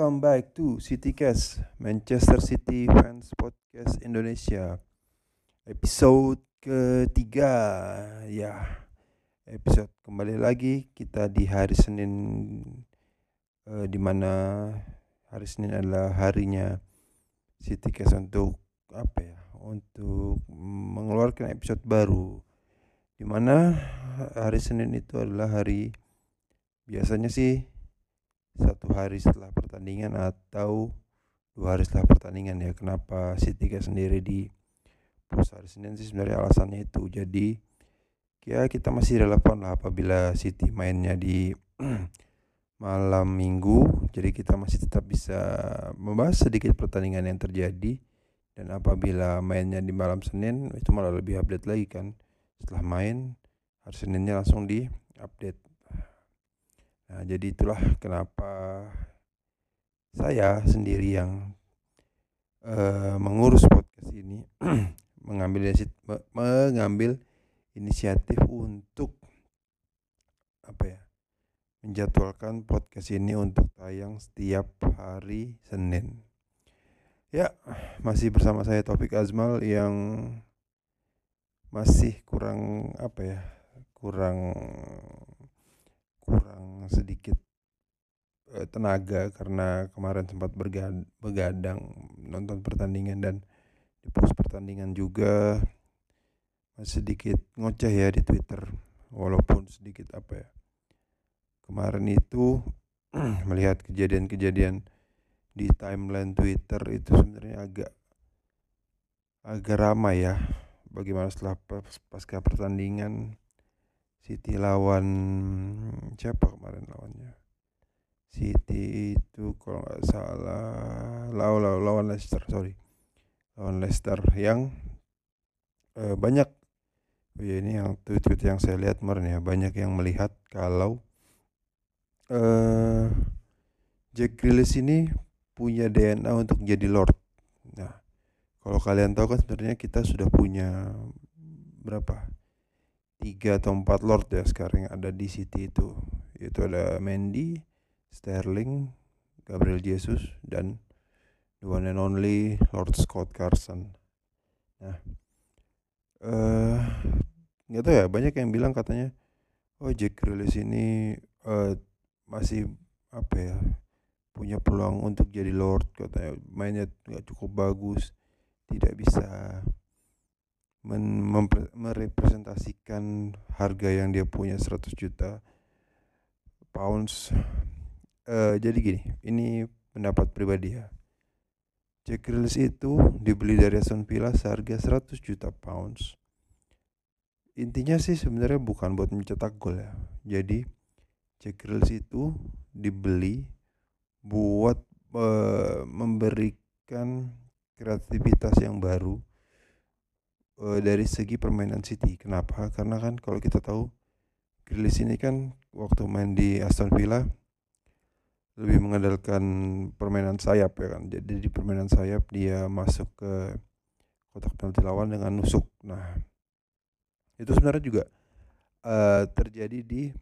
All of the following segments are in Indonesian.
Welcome back to CityCast Manchester City Fans Podcast Indonesia. Episode ketiga. Ya Episode kembali lagi Kita di hari Senin uh, Di mana hari Senin adalah harinya CityCast untuk Apa ya Untuk mengeluarkan episode baru. Di mana hari Senin itu adalah hari Biasanya sih satu hari setelah pertandingan atau dua hari setelah pertandingan ya. Kenapa City sendiri di post hari Senin sih sebenarnya alasannya itu. Jadi ya kita masih relevan lah apabila City mainnya di malam minggu. Jadi kita masih tetap bisa membahas sedikit pertandingan yang terjadi. Dan apabila mainnya di malam Senin itu malah lebih update lagi kan. Setelah main hari Seninnya langsung di update Nah, jadi itulah kenapa saya sendiri yang uh, mengurus podcast ini mengambil mengambil inisiatif untuk apa ya menjadwalkan podcast ini untuk tayang setiap hari Senin. Ya, masih bersama saya Topik Azmal yang masih kurang apa ya? kurang kurang sedikit uh, tenaga karena kemarin sempat begadang nonton pertandingan dan di pos pertandingan juga masih sedikit ngoceh ya di Twitter. Walaupun sedikit apa ya kemarin itu melihat kejadian-kejadian di timeline Twitter itu sebenarnya agak agak ramai ya. Bagaimana setelah pasca pertandingan City lawan siapa kemarin lawannya City itu kalau nggak salah lawan lawan, lawan Leicester sorry lawan Leicester yang uh, banyak oh ya ini yang tweet-tweet yang saya lihat kemarin ya banyak yang melihat kalau uh, Jack Grealish ini punya DNA untuk jadi Lord. Nah, kalau kalian tahu kan sebenarnya kita sudah punya berapa? Tiga atau empat Lord ya sekarang ada di City itu itu ada Mendy, Sterling, Gabriel Jesus dan the one and only Lord Scott Carson. Nah, eh uh, tahu ya banyak yang bilang katanya oh Jack Grealish ini uh, masih apa ya punya peluang untuk jadi Lord katanya mainnya nggak cukup bagus tidak bisa merepresentasikan harga yang dia punya 100 juta pounds. Uh, jadi gini ini pendapat pribadi ya. Jack Grealish itu dibeli dari Aston Villa seharga 100 juta pounds. Intinya sih sebenarnya bukan buat mencetak gol ya. Jadi Jack Grealish itu dibeli buat uh, memberikan kreativitas yang baru uh, dari segi permainan City. Kenapa? Karena kan kalau kita tahu Grealish ini kan waktu main di Aston Villa lebih mengandalkan permainan sayap ya kan. Jadi di permainan sayap dia masuk ke kotak penalti lawan dengan nusuk. Nah, itu sebenarnya juga uh, terjadi di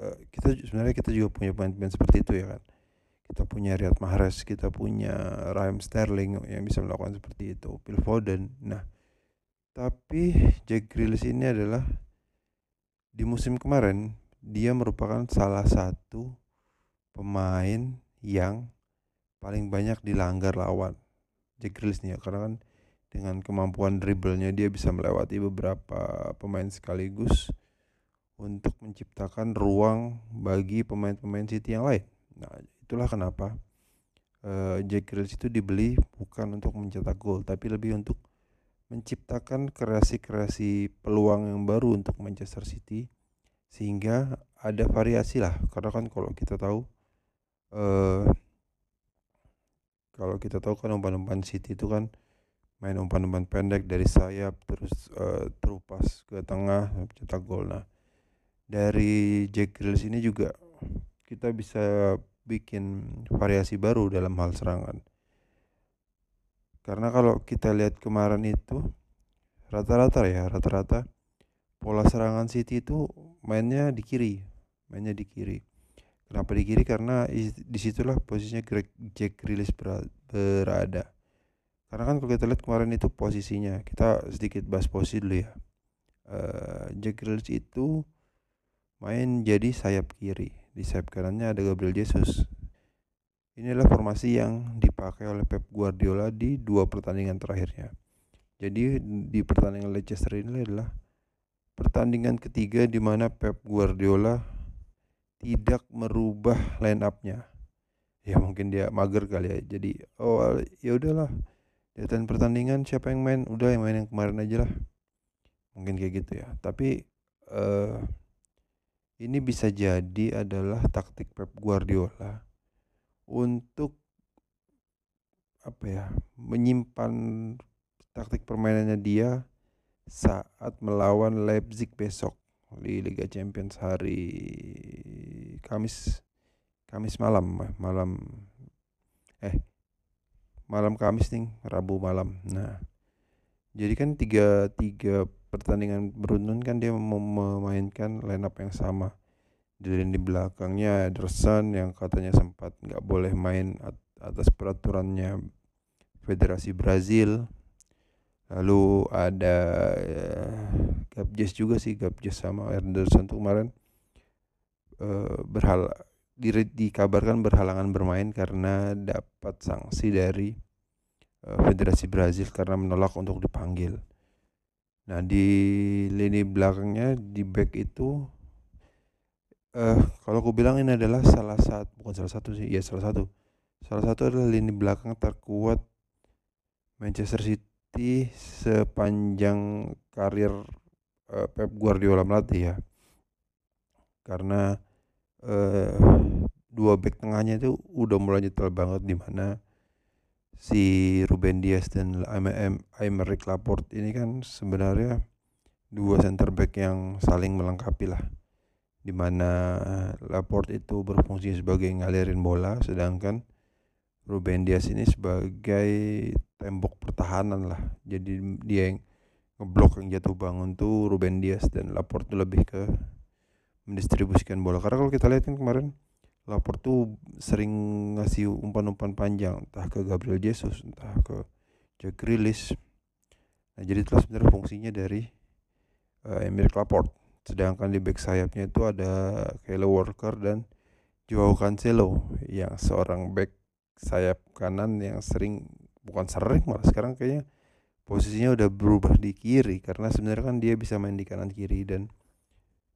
uh, kita sebenarnya kita juga punya pemain-pemain seperti itu ya kan. Kita punya Riyad Mahrez, kita punya Raheem Sterling yang bisa melakukan seperti itu, Phil Foden. Nah, tapi Jack Grealish ini adalah di musim kemarin dia merupakan salah satu pemain yang paling banyak dilanggar lawan. Jack Grealish nih ya karena kan dengan kemampuan dribblenya dia bisa melewati beberapa pemain sekaligus untuk menciptakan ruang bagi pemain-pemain City yang lain. Nah, itulah kenapa uh, Jack Grealish itu dibeli bukan untuk mencetak gol tapi lebih untuk menciptakan kreasi-kreasi peluang yang baru untuk Manchester City sehingga ada variasi lah. Karena kan kalau kita tahu uh, kalau kita tahu kan umpan-umpan City itu kan main umpan-umpan pendek dari sayap terus uh, terupas ke tengah cetak gol. Nah dari Jack Grealish ini juga kita bisa bikin variasi baru dalam hal serangan karena kalau kita lihat kemarin itu rata-rata ya, rata-rata pola serangan City itu mainnya di kiri, mainnya di kiri. Kenapa di kiri? Karena di situlah posisinya Jack Grealish berada. Karena kan kalau kita lihat kemarin itu posisinya, kita sedikit bahas posisi dulu ya. Uh, Jack Grealish itu main jadi sayap kiri. Di sayap kanannya ada Gabriel Jesus. Ini adalah formasi yang dipakai oleh Pep Guardiola di dua pertandingan terakhirnya. Jadi di pertandingan Leicester ini adalah pertandingan ketiga di mana Pep Guardiola tidak merubah line up-nya. Ya mungkin dia mager kali ya. Jadi oh ya udahlah. Datang pertandingan siapa yang main? Udah yang main yang kemarin aja lah. Mungkin kayak gitu ya. Tapi uh, ini bisa jadi adalah taktik Pep Guardiola untuk apa ya menyimpan taktik permainannya dia saat melawan Leipzig besok di Liga Champions hari Kamis Kamis malam malam eh malam Kamis nih Rabu malam. Nah jadi kan tiga tiga pertandingan beruntun kan dia memainkan line up yang sama di lini belakangnya Ederson yang katanya sempat nggak boleh main atas peraturannya Federasi Brazil lalu ada uh, Gabjes juga sih Gabjes sama Ederson tuh kemarin uh, berhal di, dikabarkan berhalangan bermain karena dapat sanksi dari uh, Federasi Brazil karena menolak untuk dipanggil. Nah di lini belakangnya di back itu uh, kalau aku bilang ini adalah salah satu bukan salah satu sih ya salah satu. Salah satu adalah lini belakang terkuat Manchester City sepanjang karir uh, Pep Guardiola melatih ya. Karena uh, dua back tengahnya itu udah mulai nyetel banget di mana si Ruben Dias dan Aymeric Laporte ini kan sebenarnya dua center back yang saling melengkapi lah di mana Laporte itu berfungsi sebagai ngalirin bola sedangkan Ruben Dias ini sebagai tembok pertahanan lah. Jadi dia yang ngeblok yang jatuh bangun tuh Ruben Dias dan Laporte tuh lebih ke mendistribusikan bola. Karena kalau kita lihat kemarin Laporte tuh sering ngasih umpan-umpan panjang entah ke Gabriel Jesus entah ke Jack Grealish. Nah jadi itu sebenarnya fungsinya dari uh, Emir Laporte sedangkan di back sayapnya itu ada Kyle Walker dan Joao Cancelo yang seorang back sayap kanan yang sering bukan sering malah sekarang kayaknya posisinya udah berubah di kiri. Karena sebenarnya kan dia bisa main di kanan kiri dan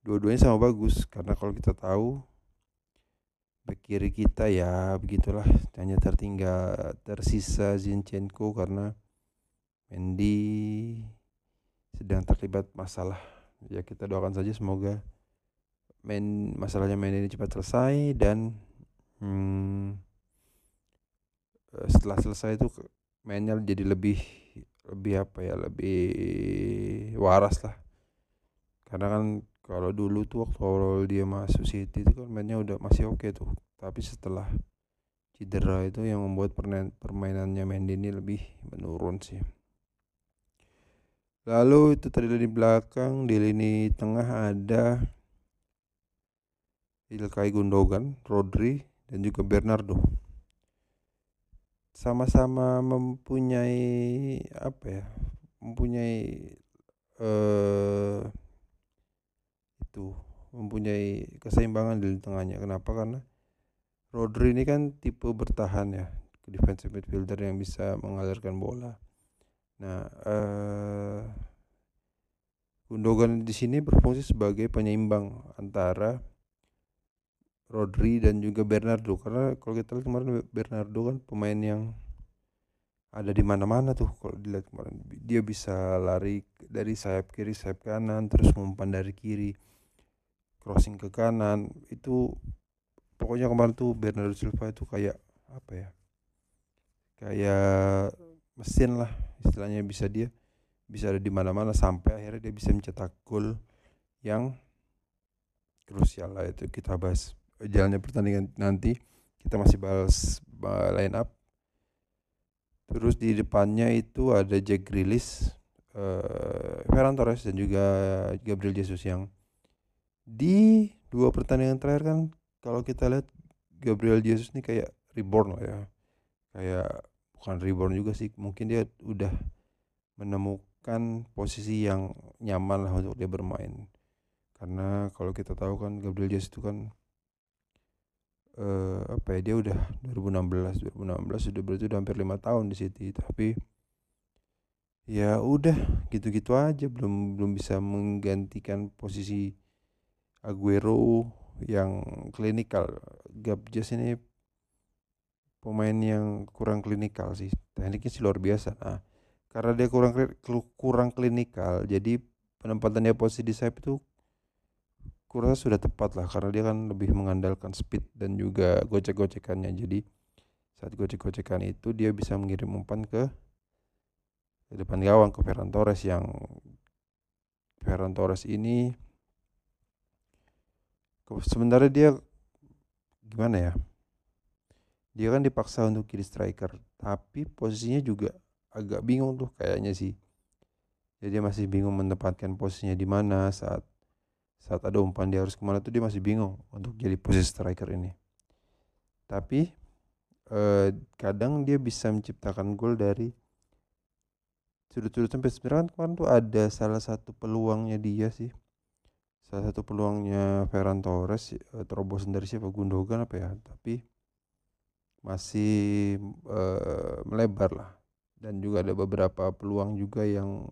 dua-duanya sama bagus. Karena kalau kita tahu back kiri kita ya begitulah. Hanya tertinggal tersisa Zinchenko karena Mendy sedang terlibat masalah ya kita doakan saja semoga main masalahnya main ini cepat selesai dan hmm, eh, setelah selesai itu mainnya jadi lebih lebih apa ya lebih waras lah. Karena kan kalau dulu tuh waktu awal dia masuk City itu kan mainnya udah masih oke okay tuh. Tapi setelah cedera itu yang membuat permainannya Mendy ini lebih menurun sih Lalu itu tadi di belakang di lini tengah ada Ilkay Gundogan, Rodri dan juga Bernardo. Sama-sama mempunyai apa ya? Mempunyai eh itu mempunyai keseimbangan di tengahnya. Kenapa? Karena Rodri ini kan tipe bertahan ya, defensive midfielder yang bisa mengalirkan bola Nah, eh, Gundogan di sini berfungsi sebagai penyeimbang antara Rodri dan juga Bernardo. Karena kalau kita lihat kemarin Bernardo kan pemain yang ada di mana-mana tuh kalau dilihat kemarin. Dia bisa lari dari sayap kiri sayap kanan terus umpan dari kiri crossing ke kanan. Itu pokoknya kemarin tuh Bernardo Silva itu kayak apa ya kayak mesin lah istilahnya bisa dia bisa ada di mana-mana sampai akhirnya dia bisa mencetak gol yang krusial lah itu kita bahas jalannya pertandingan nanti. Kita masih bahas line up. Terus di depannya itu ada Jack Grealish uh, Ferran Torres dan juga Gabriel Jesus yang di dua pertandingan terakhir kan kalau kita lihat Gabriel Jesus nih kayak reborn lah ya. Kayak bukan reborn juga sih mungkin dia udah menemukan posisi yang nyaman lah untuk dia bermain. Karena kalau kita tahu kan Gabriel Jesus itu kan uh, apa ya dia udah 2016 2016 sudah berarti udah hampir lima tahun di City. Tapi ya udah gitu-gitu aja. Belum belum bisa menggantikan posisi Aguero yang klinikal Gabjes ini pemain yang kurang klinikal sih. Tekniknya sih luar biasa. Nah karena dia kurang kurang klinikal jadi penempatannya posisi di sayap itu kurasa sudah tepat lah karena dia kan lebih mengandalkan speed dan juga gocek-gocekannya. Jadi saat gocek-gocekan itu dia bisa mengirim umpan ke depan gawang ke Ferran Torres yang Ferran Torres ini sebenarnya dia gimana ya dia kan dipaksa untuk kiri striker. Tapi posisinya juga agak bingung tuh kayaknya sih. Jadi dia masih bingung menempatkan posisinya di mana saat saat ada umpan dia harus ke mana tuh dia masih bingung untuk jadi posisi striker ini. Tapi eh, kadang dia bisa menciptakan gol dari sudut-sudut sampai kan kemarin tuh ada salah satu peluangnya dia sih. Salah satu peluangnya Ferran Torres uh, terobosan dari siapa? Gundogan apa ya? Tapi masih uh, melebar lah. Dan juga ada beberapa peluang juga yang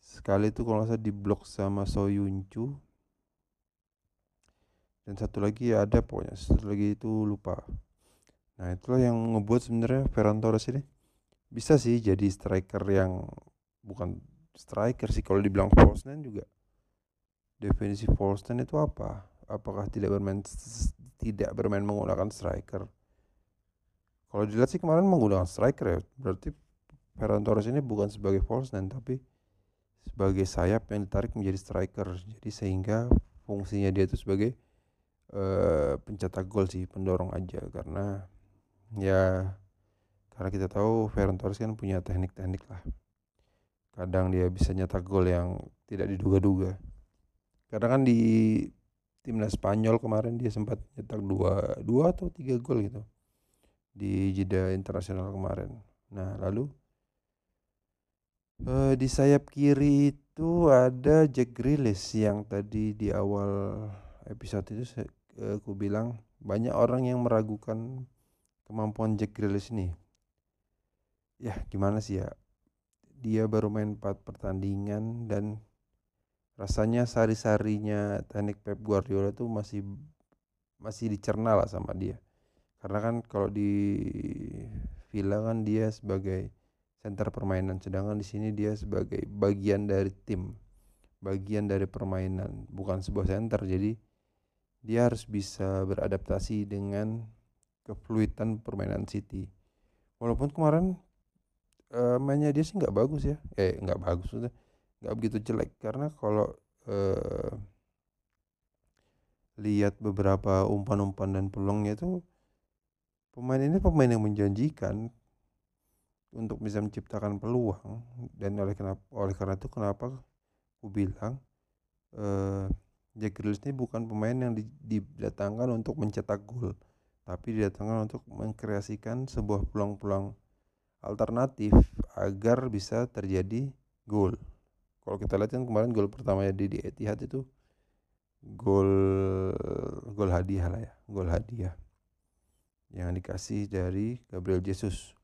sekali itu kalau salah diblok sama Soyuncu dan satu lagi ya ada pokoknya satu lagi itu lupa. Nah itulah yang ngebuat sebenarnya Ferran Torres ini bisa sih jadi striker yang bukan striker sih kalau dibilang false nine juga. Definisi false nine itu apa? Apakah tidak bermain tidak bermain menggunakan striker kalau dilihat sih kemarin menggunakan striker ya. Berarti Ferran Torres ini bukan sebagai false nine tapi sebagai sayap yang ditarik menjadi striker. Jadi sehingga fungsinya dia itu sebagai uh, pencetak gol sih pendorong aja. Karena ya karena kita tahu Ferran Torres kan punya teknik-teknik lah. Kadang dia bisa nyetak gol yang tidak diduga-duga. Karena kan di timnas Spanyol kemarin dia sempat nyetak dua dua atau tiga gol gitu di jeda internasional kemarin. Nah lalu uh, di sayap kiri itu ada Jack Grealish yang tadi di awal episode itu uh, aku bilang banyak orang yang meragukan kemampuan Jack Grealish ini. Ya gimana sih ya dia baru main 4 pertandingan dan rasanya sari-sarinya teknik Pep Guardiola tuh masih masih dicerna lah sama dia karena kan kalau di Villa kan dia sebagai center permainan sedangkan di sini dia sebagai bagian dari tim bagian dari permainan bukan sebuah center. Jadi dia harus bisa beradaptasi dengan kefluidan permainan City. Walaupun kemarin uh, mainnya dia sih nggak bagus ya. Eh nggak bagus udah nggak begitu jelek. Karena kalau uh, lihat beberapa umpan-umpan dan peluangnya itu pemain ini pemain yang menjanjikan untuk bisa menciptakan peluang dan oleh kenapa oleh karena itu kenapa aku bilang uh, Jack Grealish ini bukan pemain yang didatangkan untuk mencetak gol tapi didatangkan untuk mengkreasikan sebuah peluang-peluang alternatif agar bisa terjadi gol. Kalau kita lihat kan kemarin gol pertamanya di, di Etihad itu gol gol hadiah lah ya gol hadiah yang dikasih dari Gabriel Jesus.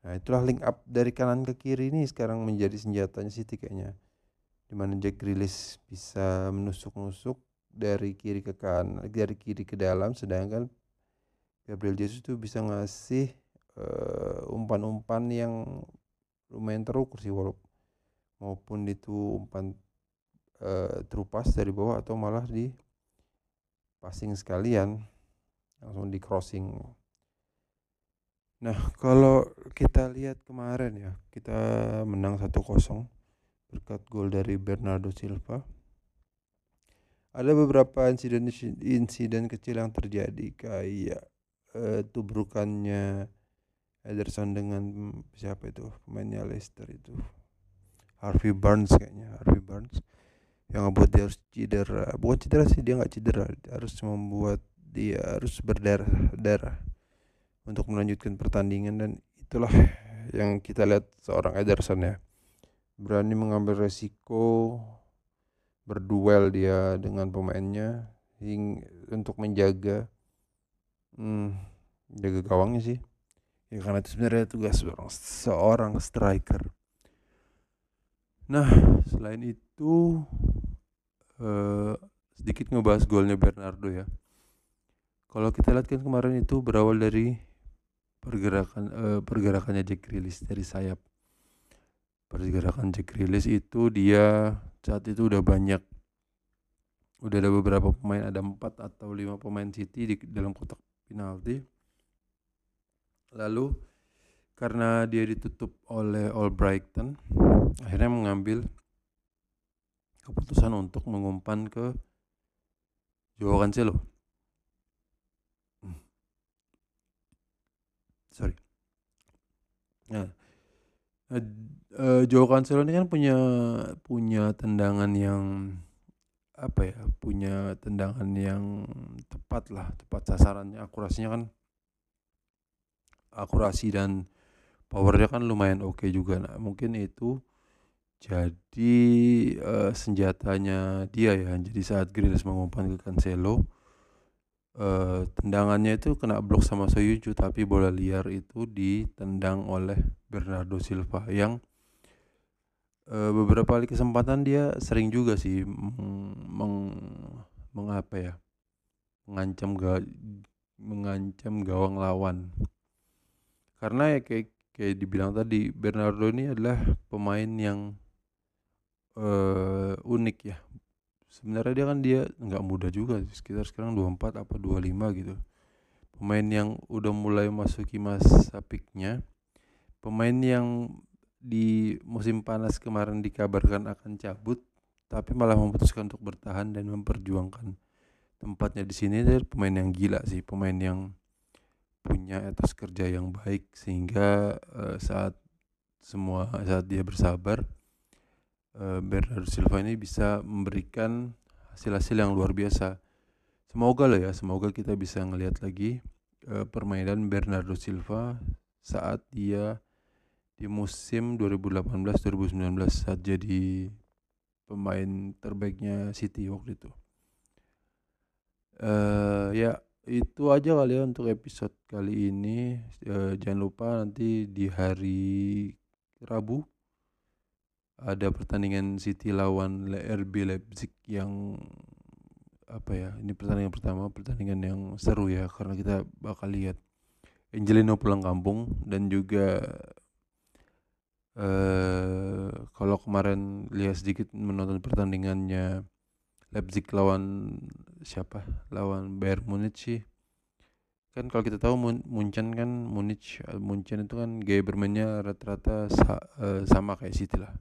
Nah itulah link up dari kanan ke kiri ini sekarang menjadi senjatanya City kayaknya. Di mana Jack Grealish bisa menusuk-nusuk dari kiri ke kanan dari kiri ke dalam sedangkan Gabriel Jesus itu bisa ngasih eh, umpan-umpan uh, yang lumayan terukur sih walaupun maupun itu umpan uh, terupas dari bawah atau malah di passing sekalian langsung di crossing. Nah kalau kita lihat kemarin ya kita menang 1-0 berkat gol dari Bernardo Silva. Ada beberapa insiden insiden kecil yang terjadi kayak uh, tubrukannya Ederson dengan siapa itu pemainnya Leicester itu. Harvey Barnes kayaknya Harvey Barnes yang ngebuat dia harus cedera. Bukan cedera sih dia nggak cedera harus membuat dia harus berdarah-darah untuk melanjutkan pertandingan dan itulah yang kita lihat seorang Ederson ya. Berani mengambil resiko berduel dia dengan pemainnya hing untuk menjaga hmm, jaga gawangnya sih. Ya karena itu sebenarnya tugas seorang seorang striker. Nah selain itu uh, sedikit ngebahas golnya Bernardo ya kalau kita lihat kan kemarin itu berawal dari pergerakan uh, pergerakannya Jack Grealish dari sayap. Pergerakan Jack Grealish itu dia saat itu udah banyak udah ada beberapa pemain ada empat atau lima pemain City di dalam kotak penalti. Lalu karena dia ditutup oleh All Brighton akhirnya mengambil keputusan untuk mengumpan ke Joao Cancelo sorry nah uh, Joao Cancelo ini kan punya punya tendangan yang apa ya punya tendangan yang tepat lah tepat sasarannya akurasinya kan akurasi dan powernya kan lumayan oke juga. Nah mungkin itu jadi uh, senjatanya dia ya jadi saat Grealish mengumpan ke Cancelo uh, tendangannya itu kena blok sama Soyuncu tapi bola liar itu ditendang oleh Bernardo Silva yang uh, beberapa kali kesempatan dia sering juga sih meng, meng mengapa ya mengancam ga, mengancam gawang lawan. Karena ya kayak kayak dibilang tadi Bernardo ini adalah pemain yang uh, unik ya sebenarnya dia kan dia nggak muda juga sekitar sekarang 24 apa 25 gitu. Pemain yang udah mulai masuki masa peaknya pemain yang di musim panas kemarin dikabarkan akan cabut tapi malah memutuskan untuk bertahan dan memperjuangkan tempatnya di sini dia pemain yang gila sih pemain yang punya etos kerja yang baik sehingga uh, saat semua saat dia bersabar Bernardo Silva ini bisa memberikan hasil-hasil yang luar biasa. Semoga lah ya, semoga kita bisa ngelihat lagi uh, permainan Bernardo Silva saat dia di musim 2018-2019 saat jadi pemain terbaiknya City waktu itu. Uh, ya itu aja kali ya untuk episode kali ini. Uh, jangan lupa nanti di hari Rabu ada pertandingan City lawan RB Leipzig yang apa ya ini pertandingan pertama pertandingan yang seru ya karena kita bakal lihat Angelino pulang kampung dan juga eh kalau kemarin lihat sedikit menonton pertandingannya Leipzig lawan siapa? Lawan Bayern Munich sih. Kan kalau kita tahu Munchen kan Munich Munchen itu kan gaya bermainnya rata-rata sa, uh, sama kayak City lah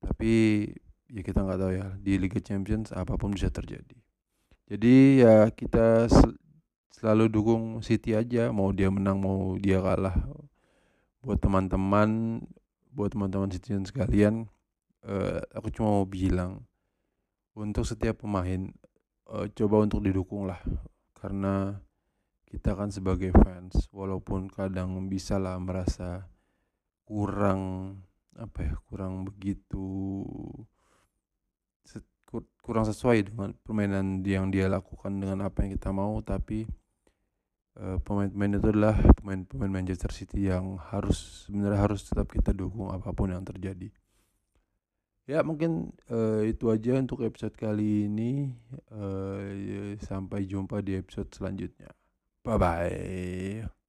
tapi ya kita nggak tahu ya di Liga Champions apa pun bisa terjadi. Jadi ya kita sel selalu dukung City aja mau dia menang mau dia kalah. Buat teman-teman buat teman-teman Citizens sekalian uh, aku cuma mau bilang untuk setiap pemain uh, coba untuk didukung lah. Karena kita kan sebagai fans walaupun kadang bisa lah merasa kurang apa ya kurang begitu kurang sesuai dengan permainan yang dia lakukan dengan apa yang kita mau. Tapi uh, pemain-pemain itu adalah pemain-pemain Manchester City yang harus sebenarnya harus tetap kita dukung apa pun yang terjadi. Ya mungkin uh, itu aja untuk episode kali ini. Uh, sampai jumpa di episode selanjutnya. Bye bye